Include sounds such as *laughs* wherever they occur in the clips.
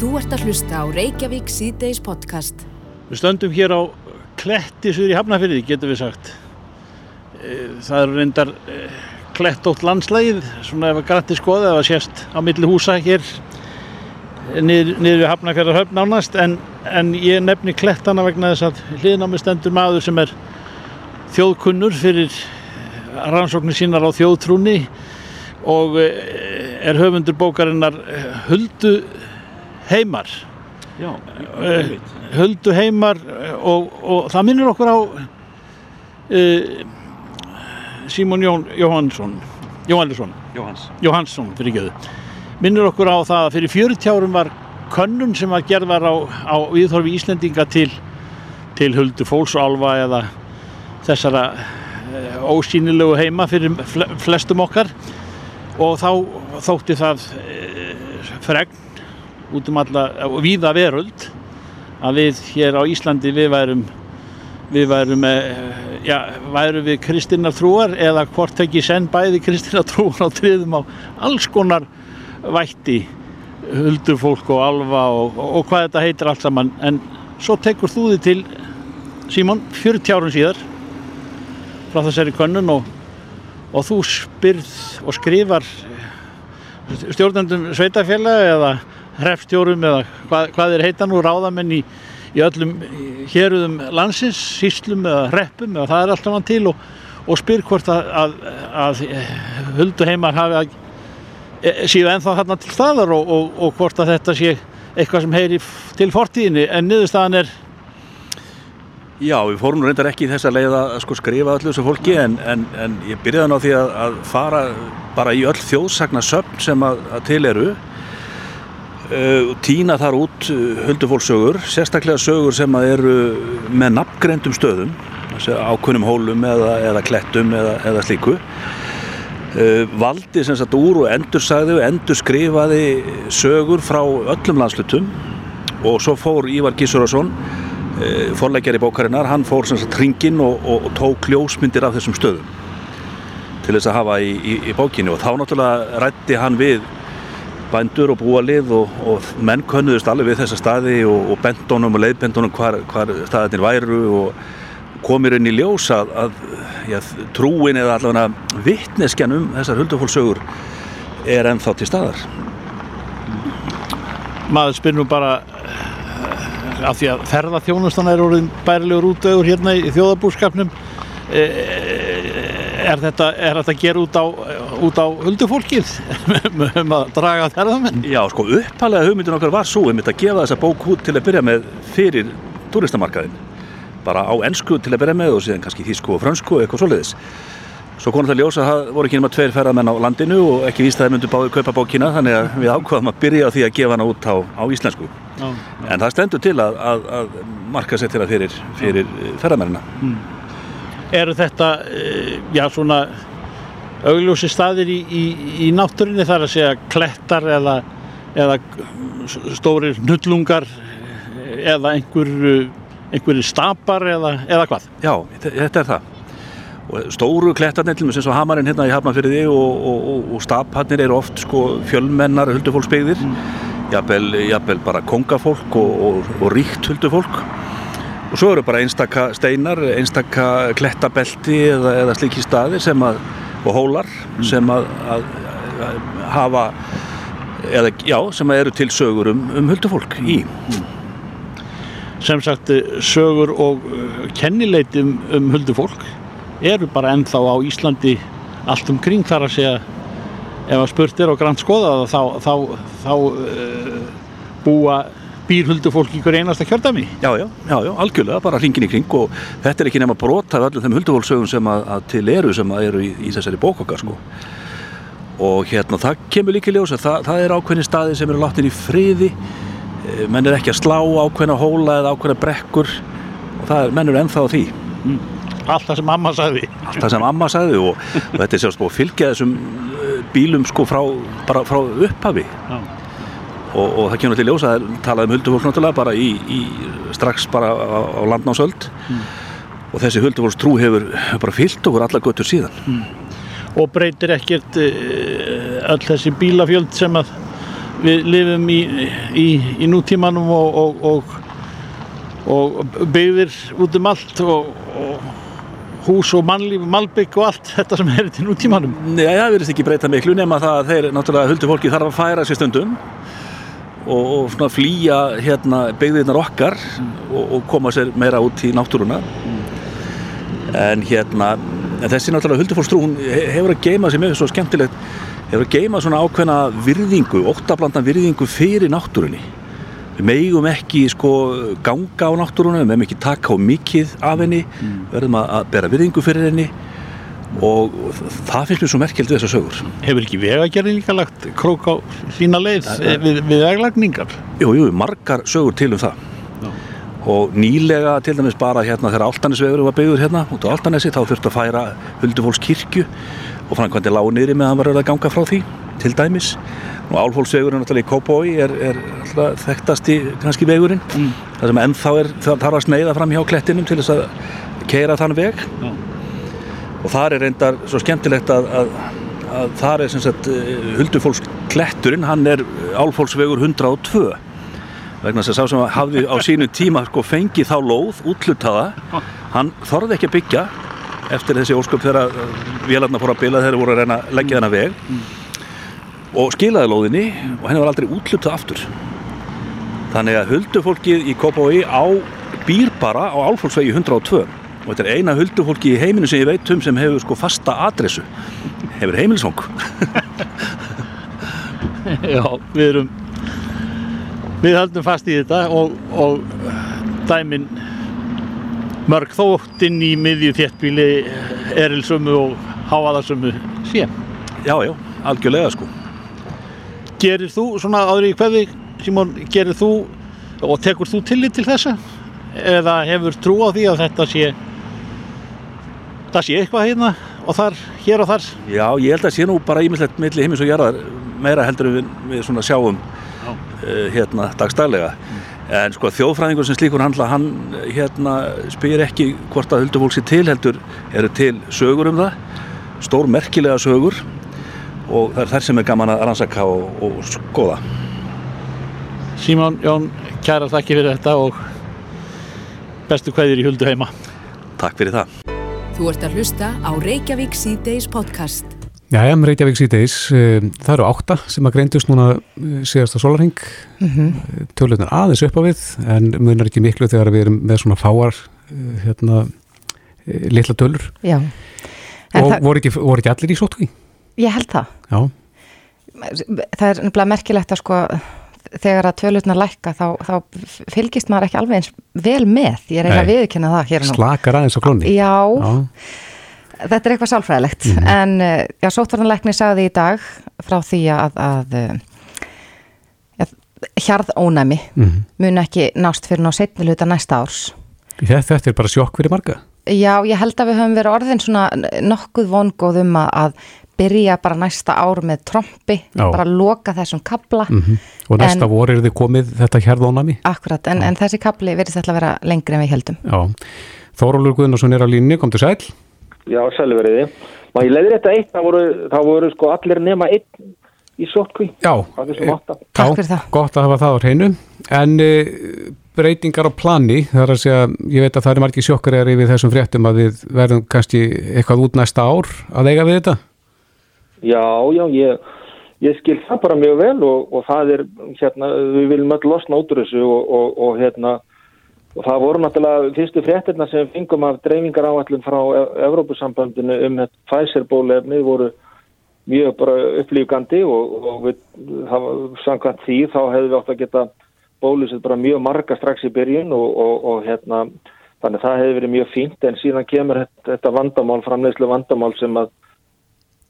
Þú ert að hlusta á Reykjavík síðdeis podcast. Við stöndum hér á kletti suður í Hafnafyrði, getur við sagt. Eh, Það eru reyndar klettótt landslægið, svona ef að grætti skoða, ef að sést á milli húsa hér niður, niður við Hafnafjörðar höfn nánast, en, en ég nefni klettana vegna þess að hliðnámi stendur maður sem er þjóðkunnur fyrir rannsóknir sínar á þjóðtrúni og eh, er höfundur bókarinnar eh, Huldu Heimar. Já, Eh, Huldu Heimar eh, og, og það minnir okkur á uh, Símon Jón Jóhannsson Jóhannsson, Jóhans. Jóhannsson fyrir göðu minnir okkur á það að fyrir 40 árum var könnun sem að gerð var á, á viðþorfi Íslendinga til til Huldu Fólksálfa eða þessara uh, ósýnilegu heima fyrir fle flestum okkar. Og þá þótti það uh, fregn út um alla, víða veröld að við hér á Íslandi við værum við værum eh, já, værum við kristinnar trúar eða hvort ekki senn bæði kristinnar trúar á triðum á alls konar vætti huldur fólk og alfa og, og, og hvað þetta heitir allt saman. En svo tekur þú þið til Símon 40 árum síðar frá þessari könnun og, og þú spyrð og skrifar stjórnendum sveitafélag eða hrefstjórum eða hvað, hvað er heita nú ráðamenn í, í öllum héruðum landsins, síslum eða hreppum eða það er alltaf hann til og, og spyr hvort að, að, að huldu heimar hafi að e, séu ennþá hérna til staðar og, og, og hvort að þetta sé eitthvað sem heyri til fortíðinni. En niðurstaðan er Já, við fórum reyndar ekki í þessa leið að sko, skrifa öllu þessu fólki en, en, en ég byrjaði á því að, að fara bara í öll þjóðsagna söfn sem að, að til eru týna þar út uh, huldufólksögur, sérstaklega sögur sem eru með nafngreindum stöðum ákunnum hólum eða, eða klettum eða, eða slíku. Uh, valdi sem sagt úr og endursagði og endurskrifaði sögur frá öllum landslutum og svo fór Ívar Gísurason forleggjari bókarinnar, hann fór sem sagt hringinn og, og, og tók ljósmyndir af þessum stöðum til þess að hafa í, í, í bókinni. Og þá náttúrulega rætti hann við bændur og búalið og, og menn könnuðust alveg við þessa staði og, og bendunum og leiðbendunum hvar, hvar staðinir væru og komir inn í ljós að, að já, trúin eða allavega vittneskjan um þessar huldufólksögur er ennþá til staðar. maður spyr nú bara eh, af því að ferðaþjónustan er orðin bærilegur útöður hérna í þjóðabúskapnum er þetta, er þetta að gera út á, út á huldufólkið *laughs* um að draga ferðamenn Já, sko, uppalega hugmyndin okkar var svo um þetta að gefa þessa bók út til að byrja með fyrir turistamarkaðin bara á ennsku til að byrja með og síðan kannski þýsku og frönsku og eitthvað svoleiðis Svo konum það ljósa að það voru ekki nema tveir ferðamenn á landinu og ekki víst að þeir myndu báði kaupa bókina þannig að við ákvaðum að byrja á því að gefa hana út á, á íslensku. Já. En það stendur til að, að, að marka sér til að fyrir, fyrir ferðamennina. eru þetta eh, já svona augljósi staðir í, í, í náttúrinni þar að segja klettar eða, eða stórir nullungar eða einhver einhverjir stapar eða, eða hvað Já, þetta er það. Og stóru klettarnir til eins og hamarinn hérna í Hafnarfyrði og, og, og, og stapharnir eru oft sko fjölmennar huldufólksbyggðir. Jafnvel, jafnvel bara kongafólk og, og, og ríkt huldufólk. Og svo eru bara einstaka steinar, einstaka klettabelti eða, eða slíki staðir sem að, og hólar sem að, að, að hafa, eða já, sem að eru til sögur um, um huldufólk í. sem sagt eh, sögur og eh, kennileiti um, huldufólk eru bara ennþá á Íslandi allt um kring þar að segja ef að spurt er og grann skoða það þá, þá, þá uh, búa býr huldufólk í hver einasta kjördami Já, já, já, já, algjörlega, bara hringin í kring og þetta er ekki nema brota af öllum þeim huldufólksögum sem að, að til eru sem að eru í, í þessari bókokkar sko. og hérna það kemur líka ljós að það, það er ákveðni staði sem eru láttin í friði. Eh, menn er ekki að slá ákveðna hóla eða ákveðna brekkur og það er, menn eru ennþá því. Allt það sem mamma sagði. Allt það sem amma sagði og, og þetta er sérst búið að fylgja þessum eh, bílum sko frá, frá upphafi. Já. Og, og það kemur til ljósa að tala um huldufólk náttúrulega bara í, í strax bara á, á landnámsöld. Og þessi huldufólkstrú hefur bara fyllt okkur alla göttur síðan. Og breytir ekkert uh, öll þessi bílafjöld sem að við lifum í, í, í nútímanum og, og, og, og byggðir út um allt og, og hús og mannlíf, malbygg og allt þetta sem er til nútímanum. Nei, það verðist ekki breyta miklu nema það að þeir, náttúrulega, huldu fólki þarf að færa sér stundum og, og svona flýja hérna byggðirnar okkar og, og koma sér meira út í náttúruna. En hérna, en þessi náttúrulega huldufólkstrú, hún he- hefur að geima sem er svo skemmtilegt, hefur að geima svona ákveðna virðingu, óttablandan virðingu fyrir náttúrunni. Við megum ekki sko ganga á náttúrunni, við megum ekki taka á mikið af henni, verðum að, að bera virðingu fyrir henni og það finnst mér svo merkjald við þessar sögur. Hefur ekki vegagerðin líka lagt krók á sína leið eh, við, við veglagningar? Jú, jú, margar sögur til um það. Og nýlega til dæmis bara hérna þegar Altanesvegur var byggður hérna út á Altanesi þá þurfti að færa Huldufólks kirkju og framkvæmdi lág niðri með að hann var að ganga frá því til dæmis. Nú Álfólksvegur er náttúrulega í Kópói er, er alltaf þekktasti kannski vegurinn. Mm. Það sem ennþá er, þarf að sneiða fram hjá klettinum til þess að keira þann veg. Já. Og þar er reyndar svo skemmtilegt að, að, að þar er sem sagt Huldufólks kletturinn, hann er Álfólksvegur 102 vegna þess að sá sem hafði á sínu tíma sko, fengið þá lóð, útlutaða hann þorði ekki að byggja eftir þessi ósköp þegar vélarna fór að bila þegar þeir voru að reyna að leggja þennan veg. Og skilaði lóðinni og henni var aldrei útlutað aftur. Þannig að huldufólkið í Kópavogi á býr bara á Álfólksvegi 102 og þetta er eina huldufólki í heiminu sem ég veit um sem hefur sko fasta adressu hefur heimilisvang *laughs* Já, við erum við höldum fast í þetta og, og dæmin mörg þótt inn í miðju þéttbíli erilsömu og háaðarsömu sé. já, já, algjörlega sko Gerir þú svona áður í hverði, Simon, gerir þú og tekur þú tillit til þessa? Eða hefur trú á því að þetta sé það sé eitthvað hérna og þar, hér og þar? Já, ég held að sé nú bara ímislegt milli heimis og jarðar meira heldur við, við svona sjáum Já. uh, hérna dagstælega en sko þjóðfræðingur sem slíkur handla hann hérna spyr ekki hvort að huldufólk sé til heldur eru til sögur um það stór merkilega sögur og það er þær sem er gaman að rannsaka og, og skoða Simon, Jón, kæra þakki fyrir þetta og bestu kveðir í huldu heima. Takk fyrir það Þú ert að hlusta á Reykjavík C-Days podcast. Jæja, með Reykjavík síðdeis, það eru átta sem að greindust núna eh, síðasta sólarhing, mm -hmm. töluðnar aðeins upp á við, en munar ekki miklu þegar við erum með svona fáar eh, hérna, eh, litla tölur Já, en og það, voru ekki, voru ekki allir í sótkví? ég held það. Já, Það er nefnilega merkilegt að sko þegar að tölutna lækka þá, þá fylgist maður ekki alveg eins vel með. Ég ekki að viðkynna það hér og nú. slakar aðeins á klónni. Já, Já, þetta er eitthvað sálfræðilegt. Mhm. En eh, já, sótvarnanleikni sagði í dag frá því að, að eh, ja, hjarðónæmi mhm. mun ekki nást fyrir ná setni hluta næsta árs. þetta, þetta er bara sjokk fyrir marga. Já, ég held að við höfum verið orðin svona nokkuð vongóð um að, að byrja bara næsta ár með trompi, Já. bara loka þessum kabla. Mm Og næsta En- vor eru þið komið þetta hérðónami. Akkurat, en, en þessi kapli verðist alltaf að vera lengri en við heldum. Já, Þórólur Guðnarsson er á línni, kom til sæl. Já, sæluveriði. Má ég leiðir þetta eitt, það voru, það voru sko allir nema einn í sótkví. Já, þessum átta. Takk Já, fyrir það. Gott að hafa það á hreinu. En uh, breytingar á plani, það er að segja, ég veit að það er margir sjokkar við þessum fréttum að við verðum kannski eitthvað út næsta ár að eiga við þetta. Já, já, ég, ég skil það bara mjög vel og, og það er, hérna, við viljum öll losna út úr þessu og, og, og hérna, og það voru náttúrulega fyrstu fréttirna sem fengum af dreifingar áallum frá E- Evrópusambandinu um þetta Pfizer-bólefnið voru mjög bara upplýfgandi og, við, það var samkvæmt því þá hefðu við átt að geta bólusett bara mjög marga strax í byrjun og, hérna, þannig að það hefði verið mjög fínt en síðan kemur þetta, vandamál, framleiðslu vandamál sem að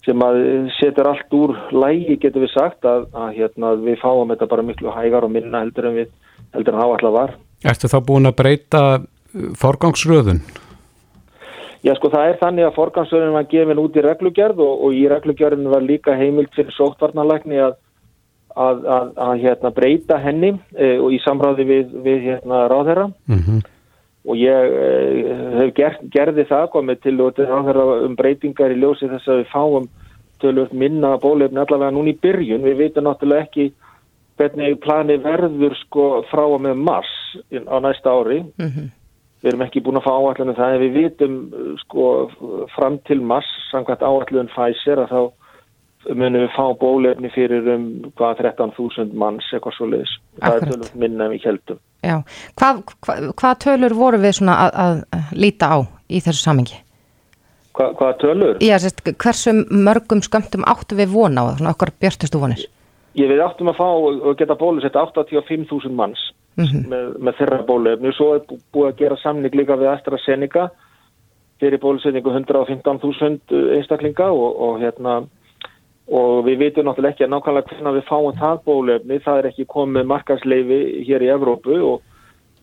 sem að setur allt úr lægi getur við sagt að, að hérna, við fáum þetta bara miklu hægar og minna heldur en við heldur en áallega var. Ertu þá búin að breyta uh, forgangsröðun? Já sko það er þannig að forgangsverðin var gefin út í reglugerð og, og í reglugerðin var líka heimilt fyrir sóttvarnalækni að, að, að, að hérna, breyta henni e, og í samráði við, við hérna, ráðherra Mm og ég e, hef ger, gerði það komið til og til ráðherra um breytingar í ljósi þess að við fáum tölvöld minna bólefni allavega núna í byrjun. Við veitum náttúrulega ekki hvernig plani verður sko frá og með mars á næsta ári. Við erum ekki búin að fá áallinu það en við vitum sko fram til mars samkvæmt áallun Pfizer að þá munum við fá bólefni fyrir um hvað 13.000 manns eitthvað svo leiðis. Það er tölur minna en við heldum. Já, hvað, hvað, hvað tölur voru við svona að, að líta á í þessu samingi? Hva, hvað tölur? Já, sérst, hversu mörgum skömmtum áttu við vona á svona okkar björnustu vonir? Ég við áttum að fá og geta bólusett 85.000 manns mm -hmm. með, með þeirra bólefni. Svo er búið að gera samning líka við AstraZeneca fyrir bólusetningu 115.000 einstaklinga og, og hérna og við vitum náttúrulega ekki að nákvæmlega hvernig við fáum það bólefni, það er ekki komið markarsleifi hér í Evrópu og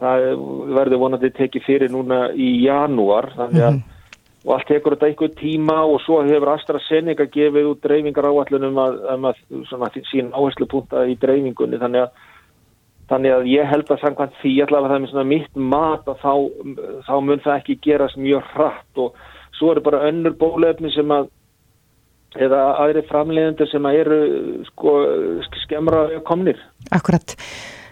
það verður vonandi tekið fyrir núna í janúar. Þannig að mm -hmm. og allt tekur þetta einhver tíma og svo hefur AstraZeneca gefið út dreifingar áallunum að, að, að svona, sín áherslupunta í dreifingunni. Þannig að, þannig að ég held að samkvæmt því allavega það er svona mitt mat að þá, þá mun það ekki gerast mjög hratt. Og svo eru bara önnur bólefni sem að eða aðri framleiðendur sem eru sko, skemmra komnir. Akkurat.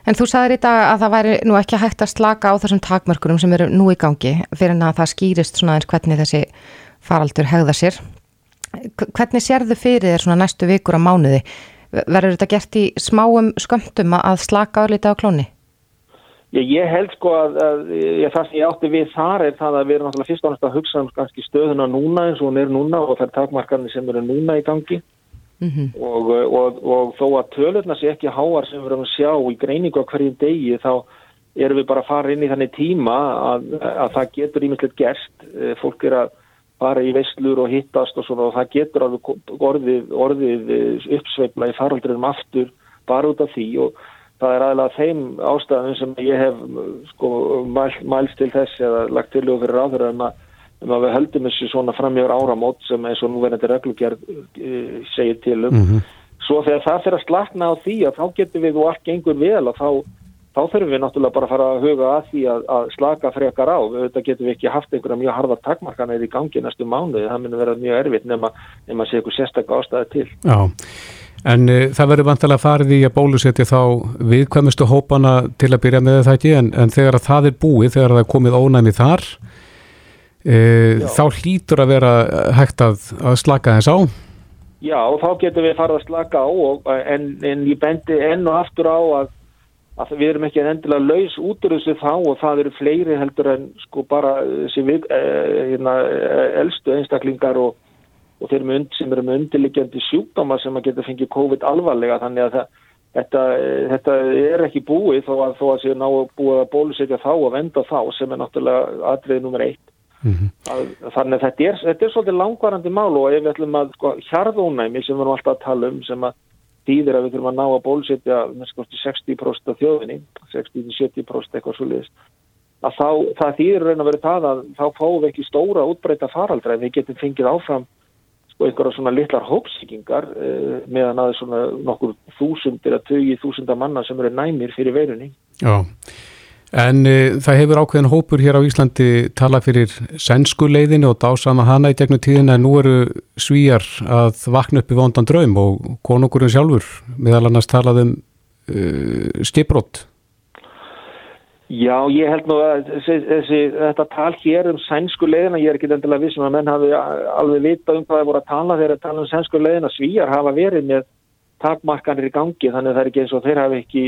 En þú sagðir í dag að það væri nú ekki hægt að slaka á þessum takmörkurum sem eru nú í gangi fyrir að það skýrist svona eins hvernig þessi faraldur hegða sér. Hvernig sérðu fyrir þér svona næstu vikur á mánuði? Verður þetta gert í smáum skömmtum að slaka örlítið á klóni? Ég, ég held sko að, að ég, það sem ég átti við þar er það að við erum náttúrulega fyrst og náttúrulega að hugsa um kannski stöðuna núna eins og hún er núna og það er takmarkarnir sem eru núna í gangi mm -hmm. og, og, og þó að tölurna sé ekki háar sem við erum að sjá í greiningu á hverjum degi þá erum við bara að fara inn í þannig tíma að, að það getur ímyndilegt gerst, eh, fólk er að fara í veistlur og hittast og svona og það getur orðið, orðið eh, uppsveifla í faraldrinum aftur bara út af því og það er aðalega þeim ástæðum sem ég hef sko mælst mæl til þess eða lagt til og fyrir áður um að, um að við höldum þessu svona framjögur áramót sem eins og núverðandi reglugjörð uh, segir til um. Mm -hmm. Svo þegar það fyrir að slakna á því að þá getur við og allt gengur vel og þá, þá þurfum við náttúrulega bara að fara að huga að því að, að slaka frekar á. Þetta getur við ekki haft einhverja mjög harða takmarkanir í gangi næstu mánuði. Það myndir vera mjög erfitt nema, nema sé eitthvað sérstaklega ástæði til. Já. En uh, það verður vantilega farið í að bólusetja þá viðkvæmustu hópana til að byrja með það ekki en, en þegar að það er búið, þegar það er komið ónæmi þar uh, þá hlýtur að vera hægt að, að slaka þess á? Já, þá getur við farið að slaka á og, en, en ég bendi enn og aftur á að, að við erum ekki endilega laus út úr þessu þá og það eru fleiri heldur en sko bara þessi við, eh, hérna, elstu einstaklingar og og þeir eru sem eru með undirliggjandi sjúkdóma sem að geta fengið COVID alvarlega þannig að það, þetta, þetta er ekki búið þó að þó að séu ná að búið að bólusetja þá og venda þá sem er náttúrulega atriðið nummer eitt. Mm -hmm. að, þannig að þetta er, þetta er svolítið langvarandi mál og ef við ætlum að sko, hjarðónæmi sem við erum alltaf að tala um sem að þýðir að við þurfum að ná að bólusetja 60% af þjóðinni 60-70% eitthvað svo liðist að þá, það þýðir raun að vera það að þá fáum við ekki stóra útbreyta faraldra en við getum fengið áfram sko einhverja svona litlar hópsíkingar uh, meðan aðeins svona nokkur þúsundir að tögi þúsunda manna sem eru næmir fyrir veirunni. Já, en uh, það hefur ákveðin hópur hér á Íslandi tala fyrir sennsku leiðinu og dásama hana í gegnum tíðin en nú eru svíjar að vakna upp í vondan draum og konungurinn sjálfur meðal annars talaðum uh, skiprótt. Já, ég held nú að þessi, þetta tal hér um sænsku leiðina, ég er ekki endilega vissum að menn hafi alveg vitað um hvað það voru að tala þegar það tala um sænsku leiðina, svíjar hafa verið með takmarkanir í gangi þannig að það er ekki eins og þeir hafi ekki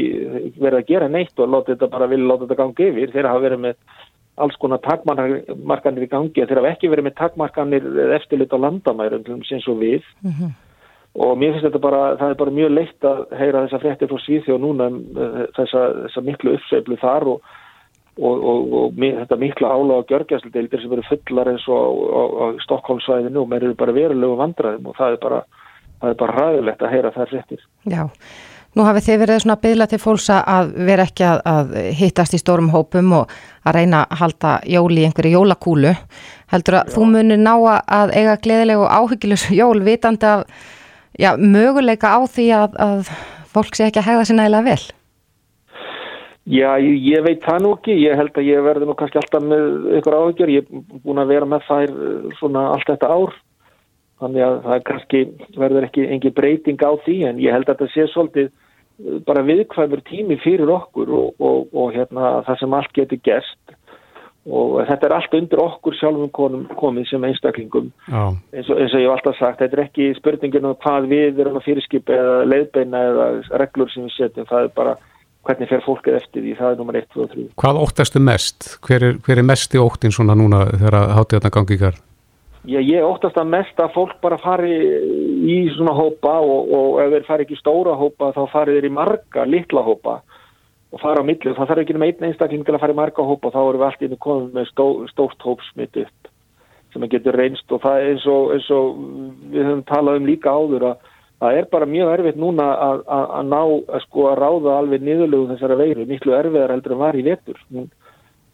verið að gera neitt og láta þetta bara vilja láta þetta gangi yfir, þeir hafa verið með alls konar takmarkanir í gangi, þeir hafa ekki verið með takmarkanir eftirlit á landamærum sem svo við. Mm -hmm og mér finnst þetta bara, það er bara mjög leitt að heyra þessa fréttir frá Svíþjóð núna um uh, þessa, þessa miklu uppsveiflu þar og, og, og, og þetta miklu ála á gjörgjæsludeildir sem eru fullar eins og á, Stokkólmsvæðinu og mér eru bara verulegu vandraðum og það er bara, það er bara ræðilegt að heyra þær fréttir. Já, nú hafið þið verið svona byggla til fólks að vera ekki að, að hittast í stórum hópum og að reyna að halda jóli í einhverju jólakúlu. Heldur að Já. þú munir ná að eiga gleðilegu áhyggilus jól vitandi af já, möguleika á því að, að fólk sé ekki að hegða sér nægilega vel? Já, ég, ég veit það nú ekki. Ég held að ég verði nú kannski alltaf með ykkur áhugjör. Ég er búin að vera með þær eh, svona allt þetta ár. Þannig að það kannski verður ekki engi breyting á því en ég held að þetta sé svolítið bara viðkvæmur tími fyrir okkur og, og, og hérna það sem allt getur gerst og þetta er allt undir okkur sjálfum konum, komið sem einstaklingum eins og, eins og ég hef alltaf sagt, þetta er ekki spurningin um hvað við erum að fyrirskipa eða leiðbeina eða reglur sem við setjum, það er bara hvernig fer fólkið eftir því, það er nummer 1, 2 og 3. Hvað óttastu mest? Hver er, hver er mest í óttin svona núna þegar hátið þarna gangi ykkar? Já, ég óttast að mest að fólk bara fari í svona hópa og, og ef þeir fari ekki stóra hópa þá fari þeir í marga litla hópa og fara á millu, það þarf ekki um einn einstakling til að fara í marga hópa og þá erum við allt inn og komum með stó, stórt hópsmitt upp sem að getur reynst og það er eins og, eins og við höfum talað um líka áður að það er bara mjög erfitt núna að, að, að ná að sko að ráða alveg niðurlegu þessara veiru, miklu erfiðar heldur en var í vetur.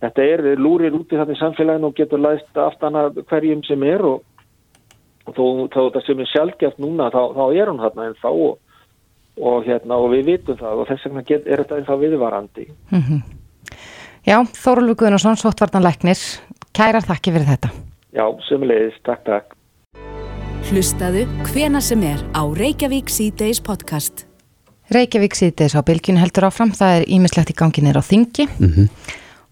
Þetta er lúrir út í þetta samfélagin og getur læst aftana hverjum sem er og, og þó, þó þetta sem er sjálfgeft núna þá, þá er hún hérna en þá og og, hérna, og við vitum það og þess vegna get, er þetta og viðvarandi. Mm -hmm. Já, Þóruldur Guðnarsson, Svottvartanleiknir, kærar þakki fyrir þetta. Já, sömulegis, takk, takk. Hlustaðu hvena sem er á Reykjavík C-Days podcast. Reykjavík C-Days á bylgjun heldur áfram, það er ímislegt í ganginir á þingi mm -hmm.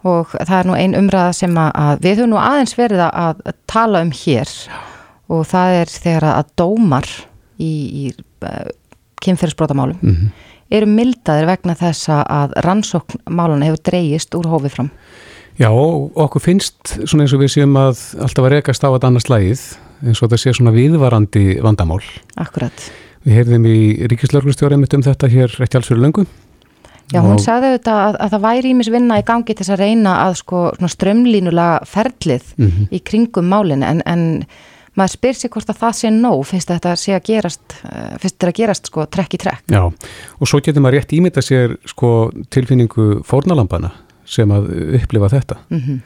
og það er nú ein umræða sem að við höfum nú aðeins verið að tala um hér og það er þegar að dómar í, í kynferðsbrótamálum mm -hmm. eru mildaðir vegna þessa að rannsóknmáluna hefur dreyist úr hófið fram? Já, okkur finnst svona eins og við séum að alltaf að rekast á að annars lægið eins og þetta sé svona viðvarandi vandamál. Akkurat. Við heyrðum í Ríkislörglustjóri um þetta hér ekki alls fyrir löngu. Já, hún og... sagði auðvitað að, að það væri ímis vinna í gangi til þess að reyna að sko strömlínulega ferlið mm -hmm. í kringum málinn en, en maður spyr sér hvort að það sé nóg fyrst að þetta sé að gerast eh, fyrst þetta að gerast sko trekk í trekk. Já, og svo getur maður rétt ímynda sér sko tilfinningu fórnalampana sem að upplifa þetta. Mm -hmm.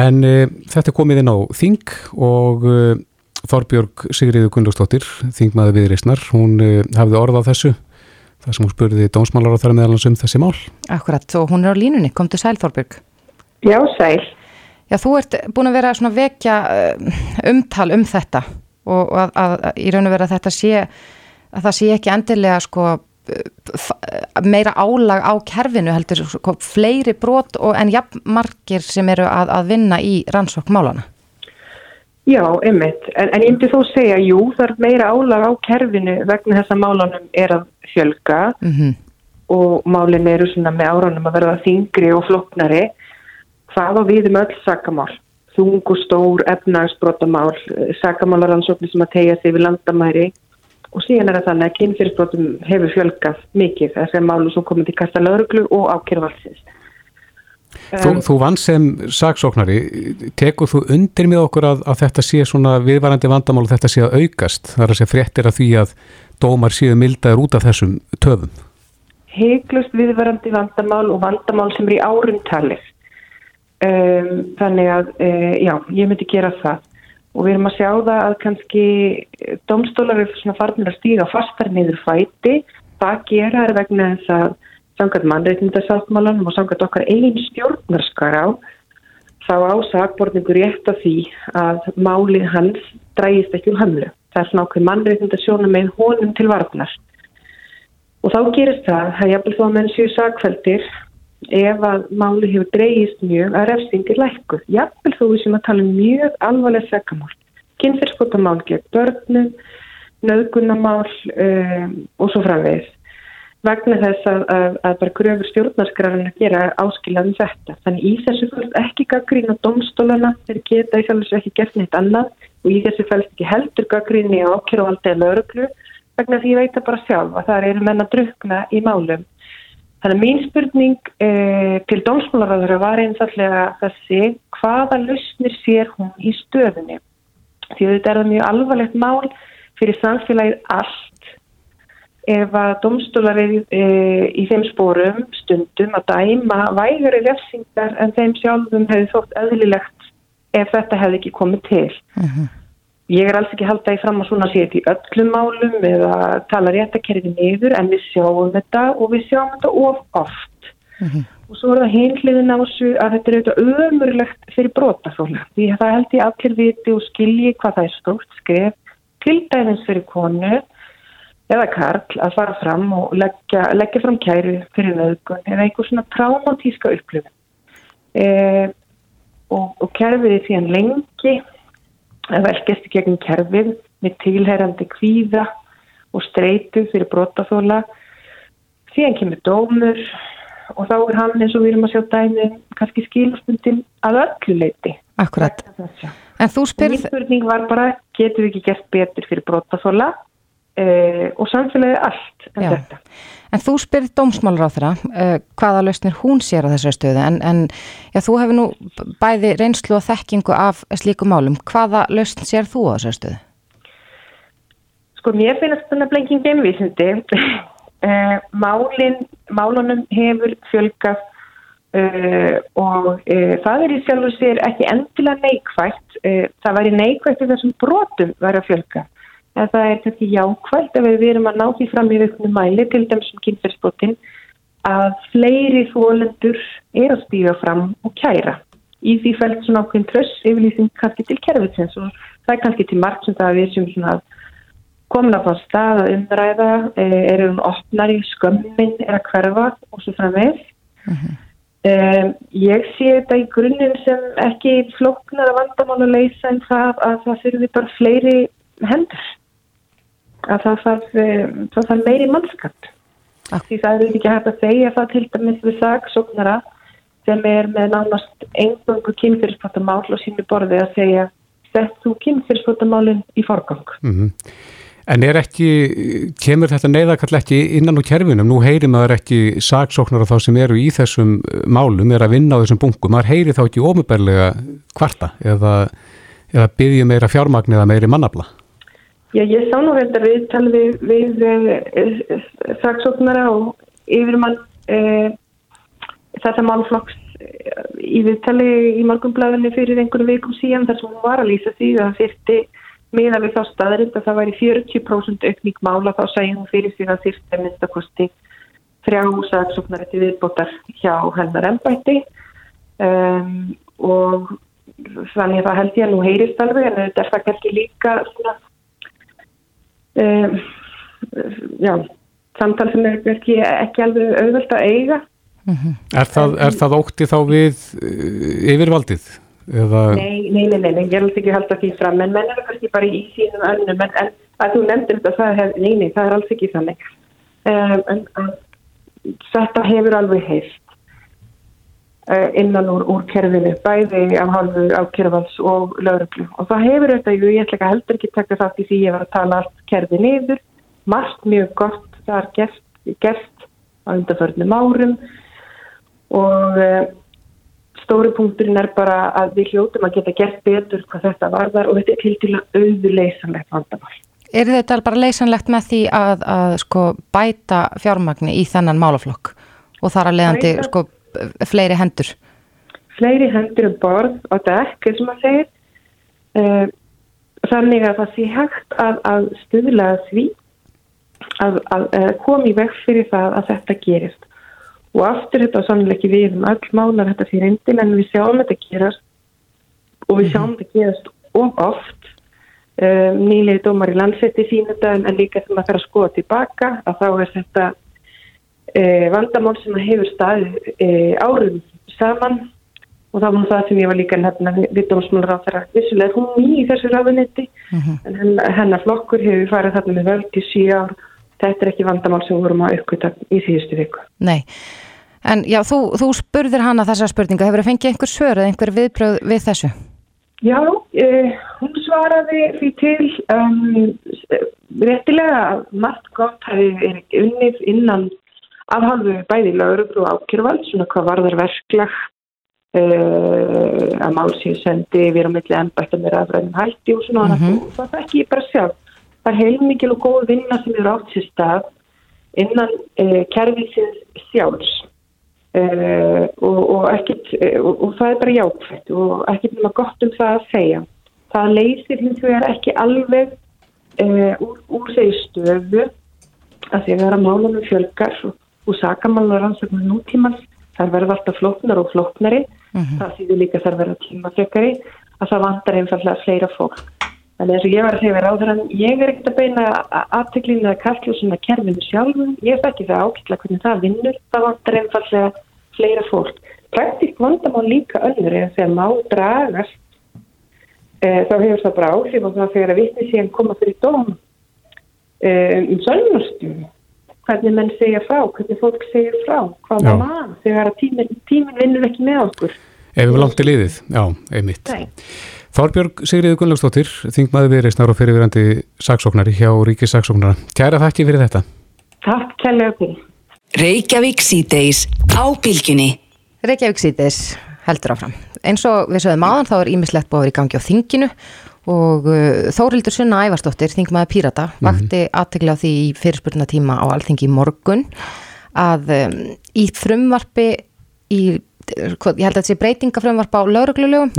en e, þetta komið inn á Þing og e, Þorbjörg Sigriður Gunnlaugstóttir Þingmaður viðreysnar, hún e, hafði orð á þessu þar sem hún spurði dónsmálar á þar meðalans um þessi mál. Akkurat, og hún er á línunni, kom til sæl Þorbjörg. Já, sæl Já, þú ert búin að vera svona vekja eh, umtal um þetta og, og að, að, að í raun og vera þetta sé að það sé ekki endilega sko meira álag á kerfinu heldur sko, fleiri brot og en jafnmarkir sem eru að, að vinna í rannsókmálana. Já, einmitt. En, en ég myndi þó segja, jú, það er meira álag á kerfinu vegna þess að málanum er að fjölga mm -hmm. og málin eru svona með áraunum að verða þingri og floknari það á við um öll sakamál? Þung og stór efnagsbrotamál eh, sakamálaransóknir sem að tegja sig við landamæri. Og síðan er það þannig að kynfyrirsbrotum hefur fjölgað mikið þess að málu sem komið til kasta lauruglu og ákjörvalsins Þú, um, þú vann sem saksóknari, tekur þú undir með okkur að, að þetta sé svona viðvarandi vandamál og þetta sé að aukast? Þar að sé fréttir að því að dómar séu mildaður út af þessum töfum? Heiklust viðvarandi vandamál og vandamál sem er í árumtalið Um, þannig að, uh, já, ég myndi gera það. Og við erum að sjá það að kannski domstólar eru svona farnir að stíga fastar niður fæti, það gera er vegna þess að sangat mannreitnindarsáttmálanum og sangat okkar einn stjórnarskar á þá ásakborningur rétt af því að málið hans drægist ekki úr hamlu. Það er svona okkur mannreitnindarsjóna með honum til varfnar og þá gerist það að jafnvel þó að menn séu sakveldir ef að máli hefur dreyist mjög að refsingir lækku. Jafnvel þú sem að tala um mjög alvarlega sekamál. Kynferðskotamál gegn börnum, nöðgunamál um, og svo framvegis. Vegna þess að, að, að bara gröfur stjórnarskrarinn að gera áskilaðum þetta. Þannig í þessu fælst ekki gaggrín á domstólana, þeir geta í sjálfs ekki gert neitt annað og í þessu fælst ekki heldur gaggrín í ákjöruvaldið eða öruglu vegna því ég veit að bara sjálf að það eru menna drukna í málum Þannig að mín spurning eh, til dómsmálaráður var einfallega þessi hvaða lausnir sér hún í stöðunni. Því þetta er mjög alvarlegt mál fyrir samfélagið allt ef að dómstólarið eh, í þeim spórum stundum að dæma vægari refsingar en þeim sjálfum hefði þótt öðlilegt ef þetta hefði ekki komið til. Uh mhm. -huh. Ég er alls ekki haldið í fram að svona sé þetta í öllum málum eða tala réttakerfi niður en við sjáum þetta og við sjáum þetta of oft. Mm -hmm. Og svo er það heimliðin á þessu að þetta er auðvitað ömurlegt fyrir brotafóla. Því það held ég allir viti og skilji hvað það er stórt skref til dæmis fyrir konu eða karl að fara fram og leggja, leggja fram kæru fyrir nöðgun eða einhver svona traumatíska upplifin e, og, og kerfið er því hann lengi velkjast í gegn kerfið með tilherrandi kvíða og streitu fyrir brotaþóla síðan kemur dómur og þá er hann eins og við erum að sjá dæmi kannski skilustundin að öllu leiti Akkurat, en þú spyrð Mín spurning var bara, getur við ekki gert betur fyrir brotaþóla uh, og samfélagi allt en Já. þetta. En þú spyrir dómsmálur á þeirra uh, hvaða lausnir hún sér á þessari stöðu en, en já, þú hefur nú bæði reynslu og þekkingu af slíku málum. Hvaða lausn sér þú á þessari stöðu? Sko mér finnst þetta blengin geimvísindi. uh, *laughs* málin, málunum hefur fjölgað uh, og uh, það er í sjálf og sér ekki endilega neikvægt. Uh, það væri neikvægt ef þessum brotum væri að fjölga. En það er kannski jákvægt ef við erum að ná því fram í auknum mæli til dæmis um kynferðsbrotin að fleiri þólendur er að stíga fram og kæra. Í því fælt svona ákveðin tröss yfirlýsing kannski til kerfitsins og það er kannski til margt sem það að við sem svona komin að fá stað að umræða, eh, er hún opnar í skömmin, er að hverfa og svo framvegð. Um, ég sé þetta í grunninn sem ekki flóknar að vandamál að leysa en það að það þurfi bara fleiri hendur. Að það þarf, um, það þarf meiri mannskap. Ak- Því það er ekki hægt að segja það til dæmis við saksóknara sem er með nánast einböngu kynfyrirspottamál og sínu borði að segja sett þú kynfyrirspottamálinn í forgang. Mhm. En er ekki, kemur þetta neyðakall ekki innan úr kerfinum? Nú heyri maður ekki saksóknar þá sem eru í þessum uh, málum, er að vinna á þessum bunkum. Maður heyri þá ekki ómubærlega kvarta eða, eða byggja meira fjármagn eða meiri mannabla. Já, ég sá nú reyndar viðtal við, við uh, saksóknara og yfirmann uh, þetta málflokks uh, í viðtali í morgunblæðinni fyrir einhverju vikum síðan þar sem hún var að lýsa því að það þyrti miða við þá staðarind að það væri 40% aukning mála þá segja hún fyrir því að það þyrti að minnstakosti þrjá saksóknari til viðbótar hjá hennar ennbætti um, og þannig að það held ég að nú heyrist alveg en þetta er það kannski líka svona um, já, samtal sem er ekki, ekki alveg auðvöld að eiga. Er það, er það ótti þá við uh, yfirvaldið? Eða, nei, nei, nei, nei, ég held ekki að halda því fram en menn er kannski bara í sínum önnum en, en að þú nefndir þetta, það hef, nei, nei, það er alls ekki þannig. Um, en að, þetta hefur alveg heist uh, innan úr, úr kerfinu, bæði af hálfu ákjörvalds og lauruglu og það hefur þetta, ég ætla ekki að heldur ekki taka þátt í því ég var að tala allt kerfi niður. Margt mjög gott það er gert, gert á undarförnum árum. Og uh, stóri punkturinn er bara að við hljótum að geta gert betur hvað þetta varðar og þetta er til til að auðuleysanlegt vandamál. Er þetta bara leysanlegt með því að, að sko, bæta fjármagni í þennan málaflokk? Og þar að leiðandi sko, fleiri hendur? Fleiri hendur um borð á dekk, eins og maður segir, uh, þannig að það sé hægt að, að stuðla því að, að, að koma í veg fyrir það að þetta gerist. Og aftur þetta sannlega ekki við um öll málar þetta fyrir endil en við sjáum þetta gerast og við sjáum þetta gerast of oft. Um, nýlega dómar í landsetti sín þetta en líka þegar maður fer að skoða tilbaka að þá er þetta uh, vandamál sem hefur staðið uh, árum saman. Og það var það sem ég var líka nefna við dómsmálur á þeirra vissulega er hún ný í þessu ráðunetti en hennar, hennar flokkur hefur farið þarna með völd í síu ár. Þetta er ekki vandamál sem vorum að uppkvita í síðustu viku. Nei, en já, þú, þú spurðir hana þessa spurninga, hefur það fengið einhver svör eða einhver viðbröð við þessu? Já, uh, hún svaraði því til um, réttilega að margt gott hafi verið unnið innan afhaldu bæði lauruglu ákjörvald, svona hvað varðar verklag uh, að mál séu sendi við erum milli ennbættum með rafræðum hætti og svona mm og það þekki ég bara sjálf. Það er heilmikil og góð vinna sem eru átt sér stað innan uh, kerfisins sjálfs uh, og, og, ekkit, og, og það er bara jákvæmt og ekkert nema gott um það að segja. Það leysir hins vegar ekki alveg úr, úr þeir stöfu að því að vera málunum fjölgar og, og sakamálar rannsóknum nútímans þar verða alltaf flóknar og flóknari. Það þýður líka þar verða tímafjökari að það vantar einfallega fleira fólk. Þannig eins og ég var að segja við ráðurann, ég er ekkert að beina aðteklinu að kastljósuna kerfinu sjálfum, ég þekki það ákveðla hvernig það vinnur, það vantar einfallega fleira fólk. Praktík vandamál líka önnur eða þegar má dragast, e, þá hefur það bara áhrif og það þegar að vittni síðan koma fyrir dóm e, um sönnurstjum, hvernig menn segja frá, hvernig fólk segja frá, hvað maður mann, þegar tímin, tímin vinnur ekki með okkur. Ef við langt í liðið, já, einmitt. Nei. Þorbjörg Sigriði Gunnlaugstóttir, þingmaði viðreysnar og fyrirverandi saksóknari hjá Ríkis saksóknara. Kæra þakki fyrir þetta. Takk, kærlega fyrir. Reykjavík síðdeis á bylginni. Reykjavík síðdeis heldur áfram. Eins og við sögum aðan þá er ímislegt búið í gangi á þinginu og uh, Þórildur Sunna Ævarsdóttir, þingmaði Pírata, -hmm. vakti aðtegla því í fyrirspurna tíma á alþingi morgun að um, í frumvarfi í ég held að þessi breytingafrömmvarp á lauruglulegum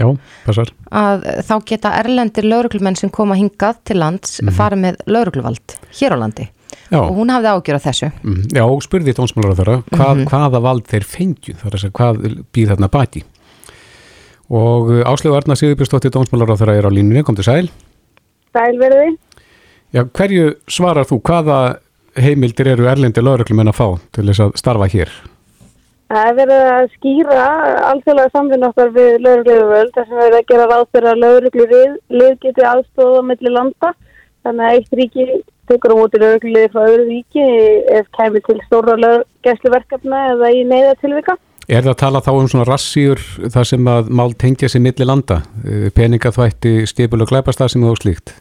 að þá geta erlendir lauruglumenn sem koma hingað til lands mm -hmm. fara með laurugluvald hér á landi Já. og hún hafði ágjör á þessu mm, Já, spurði tónsmálar á þeirra hvað, mm -hmm. hvaða vald þeir fengju þar að segja hvað býð þarna baki og uh, Áslegu Arna á þeirra er á línunni, kom til sæl Sælverði Já, hverju svarar þú, hvaða heimildir eru erlendir lauruglumenn að fá til þess að starfa hér? Það er verið að skýra alþjóðlega samfinn okkar við laurugluðuvöld þar sem verið að gera ráð fyrir að laurugluðið lið geti aðstofa mellir landa. Þannig að eitt ríki tekur á móti laurugluðið frá öðru ríki ef kemur til stóra gæsluverkefna eða í neyðatilvika. Er það að tala þá um svona rassýr þar sem að mál tengja sér millir landa, eh, peningaþvætti, stipul og glæpastað sem þú slíkt?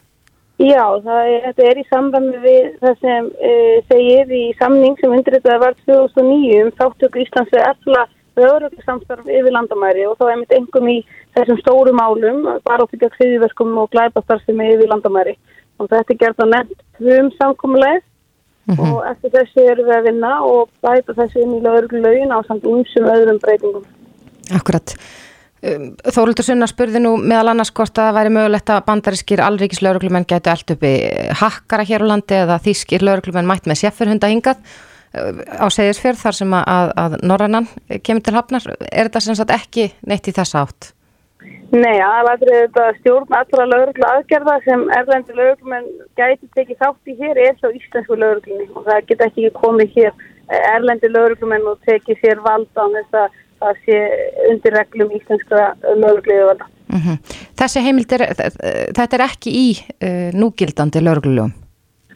Já, er, þetta er í sambandi við það sem uh, segir í samning sem undirritaði var 2009 um þáttöku Íslands við alla öðrugsamstarf yfir landamæri og þá er mitt engum í þessum stóru málum, bara áfyrir kriðiverkum og glæpastarfsemi yfir landamæri. Og þetta er gert á nefnt um samkómuleið mm -hmm. og eftir þessu erum við að vinna og bæta þessu inn í lögurlaugin á samt umsum öðrum breytingum. Akkurat. Um, Þóruldur Sunna spurði nú meðal annars hvort að það væri mögulegt að bandarískir alríkis lauruglumenn getur allt uppi hakkara hér á landi eða þýskir lauruglumenn mætt með seffurhunda hingað uh, á segisfjörð þar sem að, að Norrannan kemur til hafnar. Er þetta sem sagt ekki neitt í þessa átt? Nei, aðlættir þetta stjórn allra lauruglu aðgerða sem erlendi lauruglumenn gæti tekið þátt í hér er svo íslensku lauruglunni og það geta ekki komið hér erlendi lauruglumenn og tekið sér valda á þess að það sé undir reglum íslenska lögurgliðu valda. Mm -hmm. Þessi heimildir, þetta er ekki í uh, núgildandi lögurgliðum?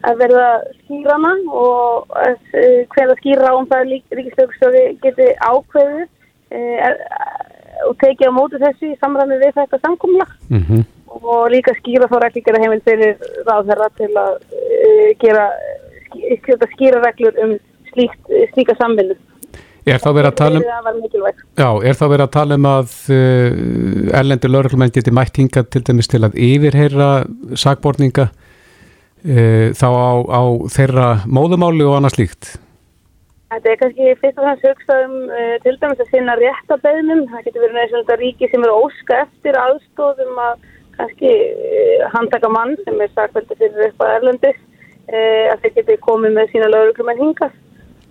Að verða skýrana og uh, hverða skýra um það ríkislögurstofi geti ákveðu uh, og tekið á mótu þessu í samræmi við þetta samkomla mm -hmm. og líka skýra þá reglíkjara heimild fyrir ráðherra til að uh, gera skýra reglur um slíkt, slíka samvinnu. Er þá verið að tala um, já, er þá verið að tala um að uh, erlendur lauruglumenn geti mætt hinga til dæmis til að yfirheyra sagborninga uh, þá á, á þeirra móðumáli og annað slíkt? Þetta er kannski fyrst og þannig hugsað um uh, til dæmis að sinna réttabæðnum. Það getur verið næst ríki sem eru óska eftir aðstóðum að kannski uh, handtaka mann sem er sagveldi fyrir eitthvað erlendis uh, að þeir geti komið með sína lauruglumenn hingast.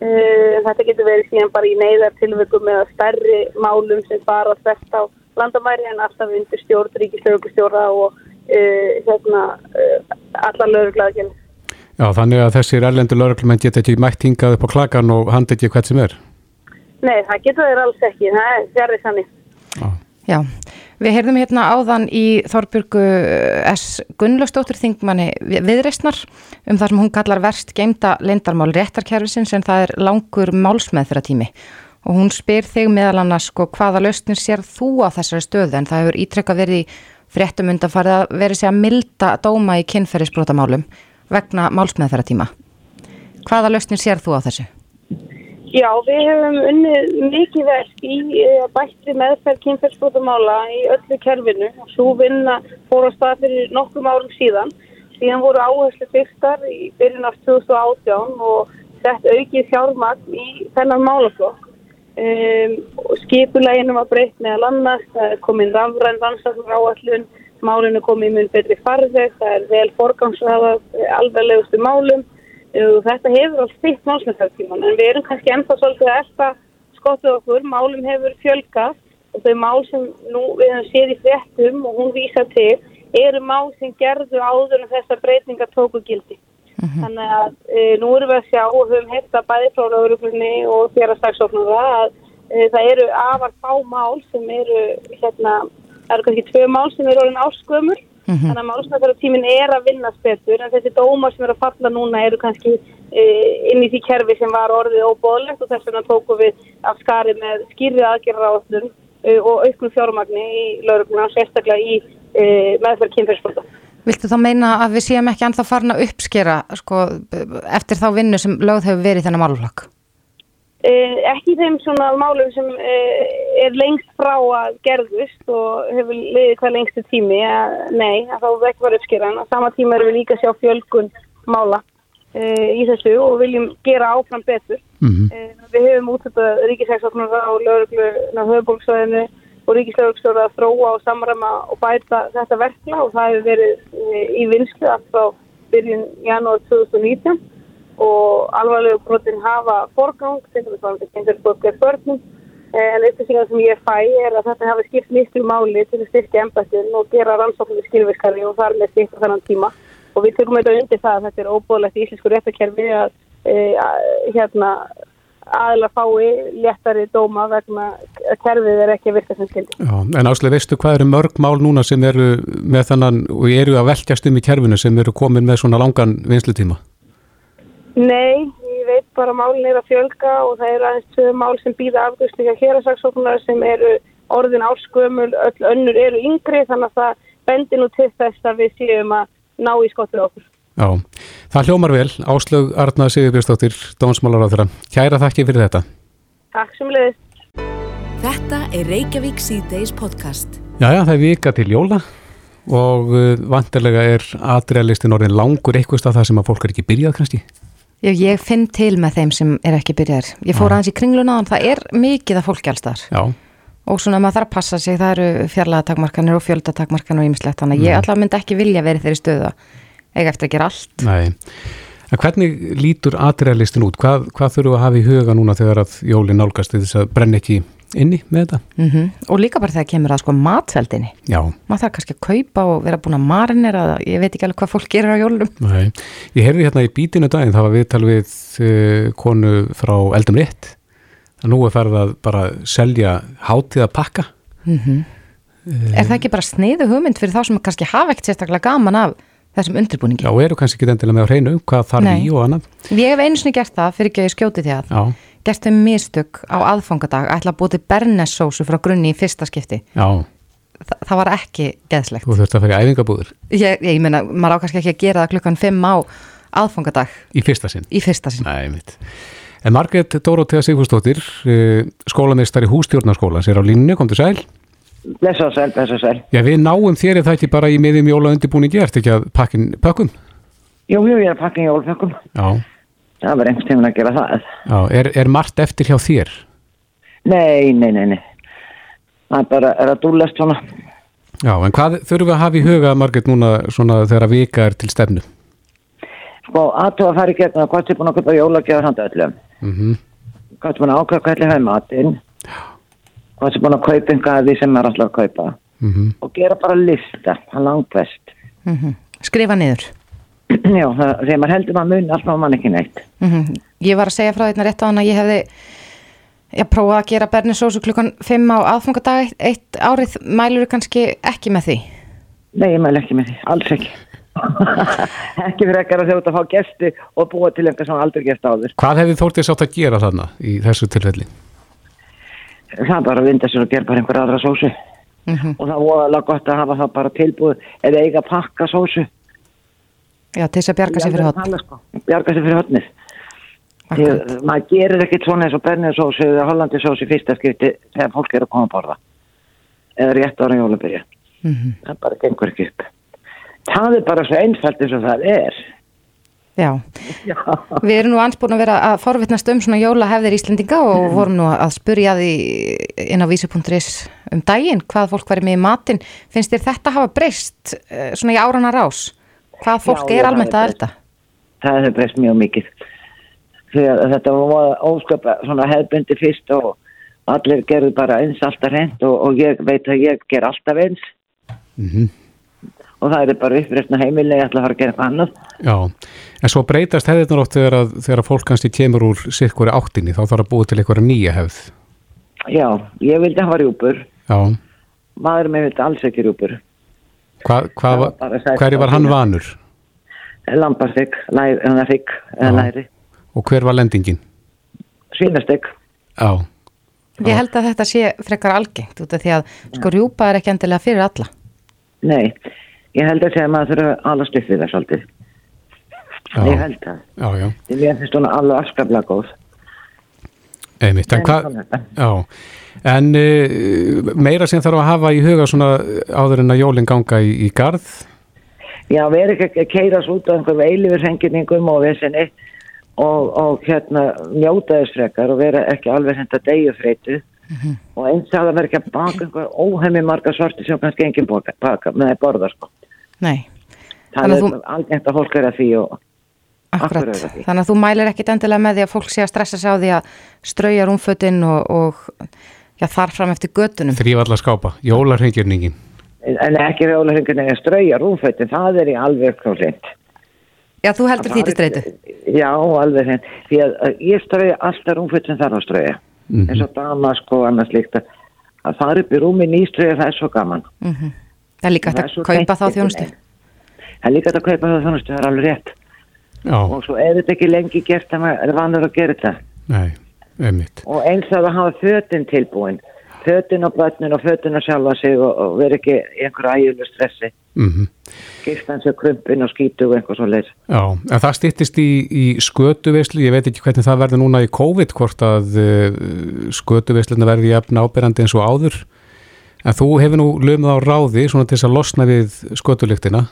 Uh, þetta getur verið síðan bara í neyðartilveikum eða stærri málum sem fara þess á landamæri en alltaf undir stjórn, ríkislögustjóra og hérna, alla lögurglæðgjörn. Já, þannig að þessir erlendur lögurglæðmenn geta ekki mætt hingað upp á klagan og handa ekki hvert sem er? Nei, það getur þeir alls ekki, það er sérrið sannig. Já. Já. Við heyrðum hérna áðan í Þorbjörgu S. Gunnlaustóttur þingmanni viðreistnar um það sem hún kallar verst geimta leindarmál réttarkerfisins en það er langur málsmeð fyrir tími og hún spyr þig meðal annars sko hvaða lausnir sér þú á þessari stöðu en það hefur ítrekka verið í fréttum undan farið að verið sér að milda dóma í kynferðisbrótamálum vegna málsmeð fyrir tíma. Hvaða lausnir sér þú á þessu? Já, við hefum unnið mikið verk í uh, bætti meðferð kynferðsbótamála í öllu kerfinu svo vinna fór á stað fyrir nokkrum árum síðan. Síðan voru áherslu fyrstar í byrjun af 2018 og sett aukið fjármagn í þennan málaflokk. Um, skipuleginu var breytt með að landast, komið rafræn rannsaklar áallun, málinu komið mun betri farðeg, það er vel forgangsraðað alveglegustu málum. Þetta hefur alls þitt málsmennstæðtíman en við erum kannski ennþá svolítið að elda skottuð okkur, málum hefur fjölgast og þau mál sem nú við hefum séð í fréttum og hún vísa til eru mál sem gerðu áður en þessar breytingar tóku gildi. Þannig að e, nú erum við að sjá og höfum hefta bæði frá lauruglunni og fjárhagsdagsóknara að e, það eru afar fá mál sem eru, hérna, það eru kannski tvö mál sem eru orðin áskömmur. Þannig að málsmeðferðartíminn er að vinnast betur en þessi dómar sem eru að falla núna eru kannski e, inn í því kerfi sem var orðið óbóðlegt og þess vegna tóku við af skari með skýrið aðgerra áslun e, og auknum fjármagni í laurugluna, sérstaklega í e, meðferð kynferðsfólta. Viltu þá meina að við séum ekki farin að uppskera sko, eftir þá vinnu sem lögð hefur verið þennan málflokk? Eh, ekki þeim svona málum sem eh, er lengst frá að gerðust og hefur liðið hvað lengstu tími að nei, að þá ekki verið uppskeran. Á sama tíma erum við líka að sjá fjölgun mála eh, í þessu og viljum gera áfram betur. Mhm. eh, við hefum útsetað ríkisæksóknar á lögreglu á höfubólksvæðinu og ríkislögurstjóra að þróa og samræma og bæta þetta verkla og það hefur verið í vinslu allt frá byrjun janúar 2019 og alvarlegu brotin hafa forgang, það er bókar börnum, en upplýsingar sem ég fæ er að þetta hafi skipt miklu máli til að styrkja embættin og gera rannsóknir skilvirkari og þar með styrkja þennan tíma og við tökum þetta undir það að þetta er óbúðlegt í íslensku réttakerfi að e, hérna aðla fái léttari dóma vegna að kerfið er ekki að virka sem skildi. Já, en áslega veistu hvað eru mörg mál núna sem eru með þannan og eru að velkjast um í kerfinu sem eru komin með svona langan vinslutíma? Nei, ég veit bara málin er að fjölga og það eru aðeins tvö mál sem býða afgjörslu hjá hérasaksóknar sem eru orðin áskömmul, öll önnur eru yngri þannig að það bendir nú til þess að við séum að ná í skottið okkur. Já, það hljómar vel. Áslög Arna Sigurbjörnsdóttir, Dómsmálar á þeirra. Kæra þakki fyrir þetta. Takk sem leiðist. Þetta er Reykjavík C-Days podcast. Jæja, það er vika til jóla og uh, vantilega er atriðalistin orðin langur eitthvað stað það sem að fólk er ekki byrjað kannski. Já, ég finn til með þeim sem er ekki byrjar. Ég fór aðeins í kringluna og það er mikið af fólki allstar. Já, Og svona maður þarf að passa sig, það eru fjarlæðatakmarkanir og fjöldatakmarkanir og ýmislegt. Þannig að ég Nei. allavega myndi ekki vilja verið þeirri stöða. Eiga eftir að gera allt. nei. En hvernig lítur atriðalistin út? Hvað, hvað þurfum við að hafa í huga núna þegar að jólin nálgast til þess að brenna ekki inni með þetta? Mm Og líka bara þegar kemur að sko matveldinni. Já, Maður þarf kannski að kaupa og vera búin að marinera það. Ég veit ekki alveg hvað fólk gerir á jólunum. nei. Ég heyrði hérna í bítinu daginn, það var viðtal við uh, konu frá Eldum Ritt. að nú er ferð að bara selja hátíða pakka. Er það ekki bara sniðu hugmynd fyrir þá sem kannski hafa ekkert sérstaklega gaman af þessum undirbúningi? Já, og eru kannski ekki endilega með á hreinu hvað þarf Nei. í og annað. Ég hef einu sinni gert það fyrir ekki að ég skjóti því að Já, gert þau mistök á aðfangadag ætla að búið til bernessósu frá grunni í fyrsta skipti. já, Þa, það var ekki geðslegt. þú þurft að fara í æfingabúður Ég, ég meina, maður á kannski ekki að gera það klukkan 5 á aðfangadag í fyrsta sinn. í fyrsta sinn. Nei, mitt. En Margrét Dórótea Sigfúsdóttir, uh, skólameistari hústjórnarskóla, sér á línni, komdu sæl. Blessa sæl, blessa sæl. Já, við náum þér eða ekki bara í miðjum jóla undirbúningi, ert ekki að pakkin pökkum? Jú, jú, ég er að pakka í jólfjökkum. Já, Það var einhvers tíma að gera það. já, er, er margt eftir hjá þér? Nei, nei, nei, nei. Það er bara, er að dúlast svona. Já, en hvað þurfum við að hafa í huga, Margrét, núna svona þegar að vika er til stefnu? Sko, aðtóa að fara í gegn að hvað er búin að köpa jólagjafar handa öllum. Mm Hvað er búin að ákveða hvað er hefði matinn. Hvað er búin að kaupa einhvað af því sem er alltaf að kaupa. -hmm. Og gera bara lista, það er langbest. Mm Skrifa niður. *clears throat* Já, það, þegar maður heldur maður mun, alltaf mann ekki neitt. Mm Ég var að segja frá þetta rétt á hann að ég hefði ég prófaði að gera bernessósu klukkan 5 á aðfangadag eitt, árið mælur kannski ekki með því. Nei, ég mæl ekki með því, alls ekki. *laughs* ekki fyrir ekkert að þjóta að fá gesti og búa til einhver sem aldrei gest áður. Hvað hefði Þórtið sátt að gera þarna í þessu tilfelli? Það er bara að vinda sér og gera bara einhver aðra sósu. Mm og það er voðalega gott að hafa það bara tilbúið eða eiga að pakka sósu Já, til þess að bjarga sér fyrir hot. hot bjarga sér fyrir hotnið maður gerir ekkit svona eins og bernið eða hollandi sósu í fyrsta skipti þegar fólk er að koma að borða. Eða rétt ára jólabyrja Mm það bara gengur ekki upp. Það er bara svo einfalt eins og það er. Já, Já. við erum nú ansbúin að vera að forvitnast um svona jólahefðir Íslendinga og vorum nú að spurja því inn á vísi.is um daginn hvað fólk væri með í matinn. Finnst þér þetta hafa breyst eh, svona í árana rás? Hvað fólk Já, er almennt að er elda? það hefur breyst mjög mikið því að þetta var ósköpa svona hefðbundi fyrst og allir gerðu bara eins alltaf reynd og, og ég veit að ég ger alltaf eins Mm og það er bara uppreysna heimilega, ég ætla að fara að gera eitthvað annað. Já, en svo breytast hefðirnar oft þegar, að, þegar fólk kannski kemur úr sikkur áttinni, þá þarf að búa til eitthvað nýja hefð. Já, ég vildi hafa rjúpur, Já, maður með vildi alls ekki rjúpur. Hva, hva, Það var bara sætt hverju var hann vanur Lambarstegg, rygg, eða læri, og hver var lendingin? svínastegg. Já, Ég held að þetta sé frekar algengt út af því að sko rjúpa er ekki endilega fyrir alla. Nei, ég held að segja að maður þurfa að upp við það svolítið. já, Ég held það. já, já, mér finnst hún alveg afskaplega góð. Einmitt, en þetta. já, en uh, meira sem þarf að hafa í huga svona áður en að jólinn ganga í, í garð, Já, við erum ekki að keira svo út á einhverjum eilifur hengilningum og vissinni og, og hérna njóta þess frekar og vera ekki alveg henda degju freitu og eins að það vera ekki að baka einhver óhemmi marga sorti sem kannski enginn baka, baka með að borða sko. Nei, Það Þannig er að þú... algengt að fólk er að því og akkurat. Er það. Þannig að þú mælir ekkit endilega með því að fólk sé að stressa sig á því að strauja rúmfötin og, og já, þar fram eftir götunum. þrýf alla skápa, jólarhengjörningin. en ekki rjólarhengun eða strauja rúmfötin, það er í alveg klósint. Já, þú heldur því til streitu. Já, alveg hreint. Því að að ég strauja alltaf rúmfötin þarf að strauja. Mhm. eins og damask og annars líkt að að fara upp í rúmi nýströðu það er svo gaman Mhm. Það er líka hægt Það er að kaupa þá þjónustu. það er líka hægt að kaupa það þjónustu, það er alveg rétt Já, og svo er þetta ekki lengi gert að maður er vanur að gera þetta. Nei, einmitt. og eins að hafa fötin tilbúin fötin á börnin og fötin á sjálfa sig og, og vera ekki í einhverju ægjulu stressi. Mm hans og krumpin og skítu og eitthvað svo leir Já, en það styttist í, í skötuveislu, ég veit ekki hvernig það verður núna í COVID, hvort að uh, skötuveislunar verður jafn ábyrrandi eins og áður, en þú hefur nú lömið á ráði svona til þess að losna við skötulyktina.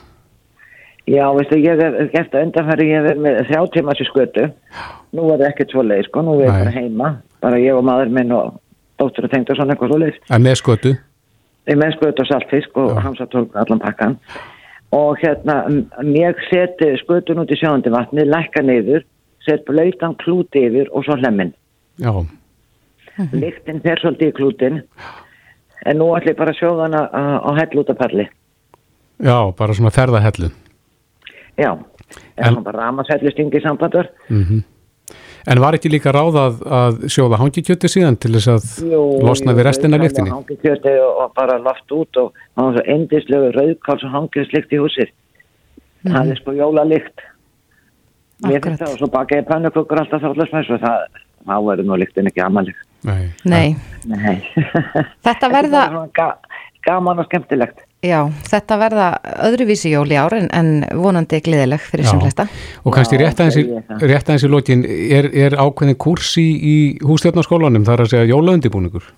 Já, veistu, ég hef gert að undanfæri, ég hef verið með þrjá tíma sér skötu. Nú er það ekkert svo leið, sko, nú er bara heima, bara ég og maður minn og dóttur og tengd og svona eitthvað svo leið. En með skötu, Ég með skötu og saltfisk og Já. hamsa tólk allan pakkan. Og hérna, ég seti skötun út í sjóðandi vatni, lækka niður, set blöytan klúti yfir og svo hlemmin. já, Lyktin fer svolítið í klútin, en nú ætlum ég bara að sjóða hana á á hell út af palli. já, bara svona ferðahellu. Já, En- hann bara ramashellistingi sambandur. Mm En var ekki líka ráð að, að sjóða hangikjöti síðan til þess að losna við restina af lyktinni? Hangikjöti og, og bara loft út og það var svo endislegu rauðkáls og hangikjötslykt í húsið. Það er sko jólalikt. Mér finnst það og svo baka ég pannukökur alltaf þáttlasmæs og það, þá verður nú lyktin ekki amalig. Nei. Nei, Nei. *laughs* þetta verða, er ga, gaman og skemmtilegt. Já, þetta verða öðruvísi jól í ár en, en vonandi gleðileg fyrir sem flesta. Og kannski rétt aðeins í, lokin, er, er ákveðin kurs í, það er að segja jólaundibúningur?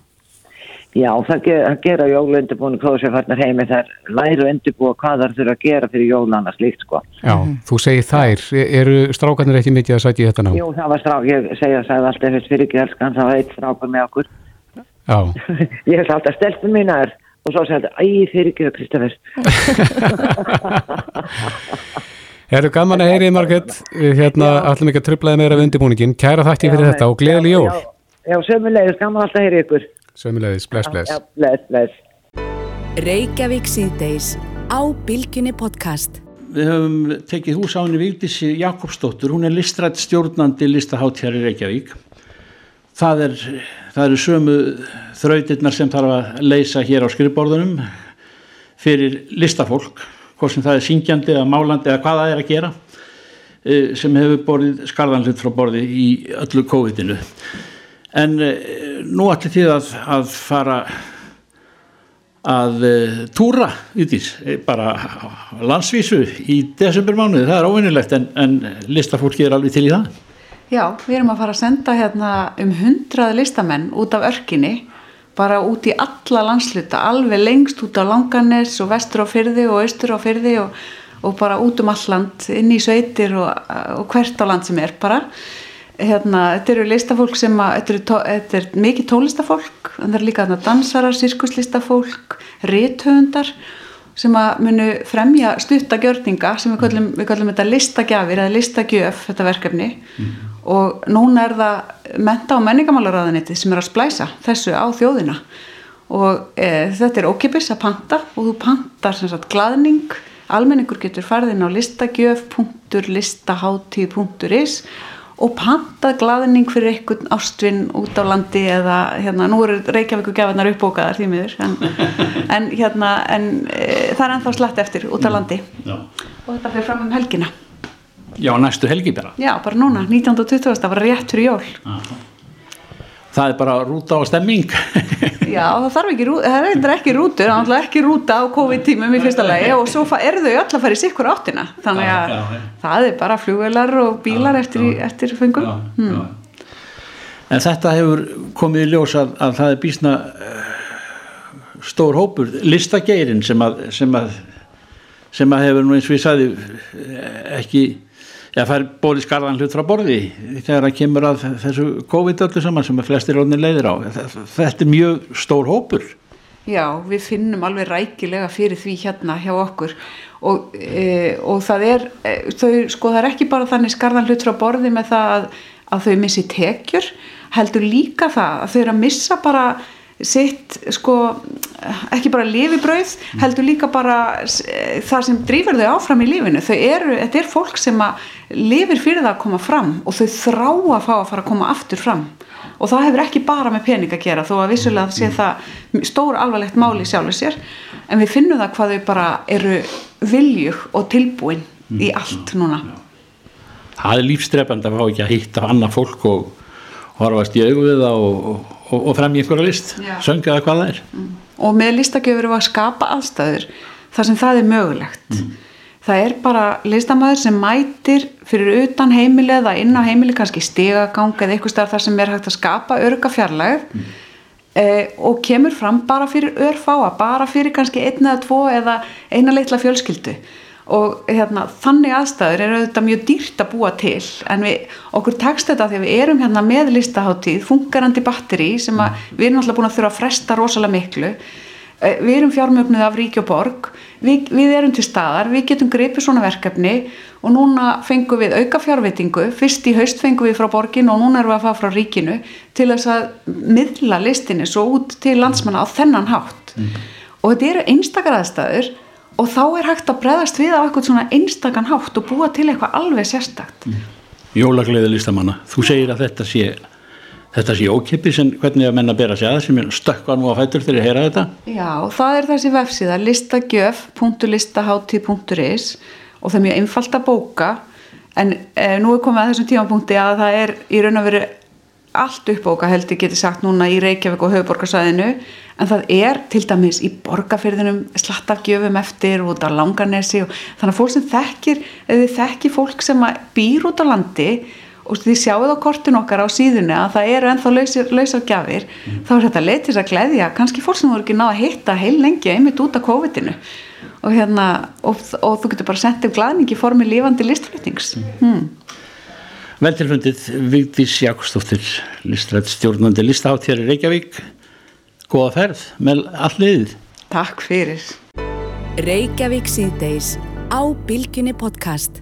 Já, það ger, það gera jólundibúinu hvað sem farnar heimi þar læru undirbúa hvað það þurfa að gera fyrir jólana slíkt sko. Já, þú segir þær, E- eru strákarnir ekki mikið að sætja í þetta ná? Jú, það var strák, ég segja það alltaf fyrir ekki elskan, það var eitt strákur með okkur. Já, *laughs* ég hef alltaf stelpun mína er og svo segja þetta, æ, fyrir ekki það Kristoffer. eru gaman að heyrið Margrét, hérna ætlum ekki að trublaði meira við undirbúningin, kæra þakki fyrir þetta og gleðileg jól. Já, já sömulegis, gaman alltaf að heyra ykkur. Sömulegis, bless, bless. Já, bless, bless. Reykjavík síðdeis á Bilginni podcast. Við höfum tekið hús á henni Vigdísi Jakobsdóttur, hún er listrætt stjórnandi listaháttíðar í Reykjavík. Það, er, það eru sömu þrautirnar sem þarf að leysa hér á skrifborðunum fyrir listafólk, hvort sem það er syngjandi eða málandi eða hvað það er að gera, eh, sem hefur borðið skarðanlut frá borði í öllu COVID-inu. En eh, nú ætli þið að, að fara að uh, túra Ítís, bara landsvísu í desembermánuði, það er óvinnilegt en, en listafólki er alveg til í það Já, við erum að fara að senda hérna um hundrað listamenn út af örkinni, bara út í alla landsluta, alveg lengst út á Langanes og vestur á fyrði og austur á fyrði og, og bara út um alland, inn í sveitir og, og hvert á land sem er bara. Hérna, þetta eru listafólk sem að, þetta, eru, tó- þetta er mikið tólistafólk, en það er líka þarna dansarar, sirkuslistafólk, rithöfundar sem að munu fremja stuttagjörninga sem við kallum, við kallum þetta listagjafir eða listagjöf, þetta verkefni. Og núna er það menta og menningamálaráðaniti sem er að splæsa þessu á þjóðina. Og e, þetta er ókipis að panta og þú pantar sem sagt glaðning. Almenningur getur farið inn á listagjöf.listaháttíð.is og pantað glaðning fyrir einhvern ástvinn út á landi eða hérna, nú eru Reykjavíku gefarnar uppbókaðar því miður en, *laughs* en hérna en e, það er ennþá slætt eftir út á landi. Já. og þetta fyrir fram um helgina. Já, næstu helgi bara. Já, bara núna, 1920, það var rétt fyrir jól Það er bara rúta og stemming. *laughs* Já, það þarf ekki, rú- það er ekki rútur, það er náttúrulega ekki rúta á COVID-tímum í fyrsta lagi og svo eru þau öll að fara í sikkur áttina þannig að Já, já, já. það er bara flugvelar og bílar eftir, í- eftir fengum hmm. En þetta hefur komið í ljós að, að það er bísna uh, stór hópur, listageirin sem að, sem að, sem að hefur nú eins og ég sagði eh, ekki, já það er bóli skarðan hlut frá borði þegar það kemur að þessu COVID öllu saman sem flestir rónir leiðir á. Þetta er mjög stór hópur. Já, við finnum alveg rækilega fyrir því hérna hjá okkur og, e, og það er e, þau, sko það er ekki bara þannig skarðan hlut frá borði með það að, að þau missi tekjur, heldur líka það að þau eru að missa bara sitt, sko ekki bara lifibrauð, heldur líka bara e, það sem drífur þau áfram í lífinu, þau eru, þetta er fólk sem að lifir fyrir það að koma fram og þau þrá að fá að fara að koma aftur fram. Og það hefur ekki bara með pening að gera þó að vissulega sé það stór alvarlegt máli sjálfur sér. En við finnum það hvað þau bara eru viljug og tilbúin í allt núna. Það er lífstrefandi að fá ekki að hitta annað fólk og horfast í augu við það og, og, og frem í einhverja list, sönga það hvað það er. og með listagjöfur við að skapa aðstæður þar sem það er mögulegt. Það er bara listamæður sem mætir fyrir utan heimili eða inn á heimili kannski stigagang eða eitthvað starf þar sem er hægt að skapa örga fjarlæg eh, og kemur fram bara fyrir örfáa bara fyrir kannski einn eða tvo eða eina litla fjölskyldu og hérna, þannig aðstæður er auðvitað mjög dýrt að búa til. En við, okkur tekst þetta að við erum hérna með listaháttíð, fungerandi batteri sem að við erum alltaf búin að þurfa að fresta rosalega miklu. Eh, við erum fjármögnuð af ríki og borg. Við, við erum til staðar, við getum greipið svona verkefni. Og núna fengum við auka fjárveitingu, fyrst í haust fengum við frá borgin og núna erum við að fá frá ríkinu til þess að miðla listinni svo út til landsmanna á þennan hátt. Og þetta eru einstakar aðstæður og þá er hægt að breðast við á eitthvað svona einstakann hátt og búa til eitthvað alveg sérstakt. Jólagleiði listamanna. Þú segir að þetta sé þetta sé ókipis en hvernig að menna bera sig að sem stökkva nú á fætur þegar ég heyra þetta. Já, það er þessi vefsíða listagjöf.listaháttíð.is og það er mjög einfalt að bóka. En e, nú er komið að þessum tímapunkti að það er í raun og veru allt uppbóka held ég geti sagt núna í Reykjavík og höfuborgarsæðinu en það er til dæmis í borgarfyrðinum slatt af gjöfum eftir út á langanesi og þannig að fólk sem þekkir eða þekkir fólk sem býr út á landi og þið sjáuð á kortin okkar á síðunni að það eru ennþá lausar, lausar gjafir þá er þetta leið til að gleðja kannski fólk sem voru ekki náða að hitta heil lengi einmitt út af COVID-inu. Og, hérna, og, og þú getur bara sendið glæðning í formi lifandi listflutnings. Hmm. Vel tilfundið Vigdís Jakobsdóttir listrætt stjórnandi listaháttíðar í Reykjavík. Góða ferð með alliðið Takk fyrir. Reykjavík síðdeis á Bilginni podcast.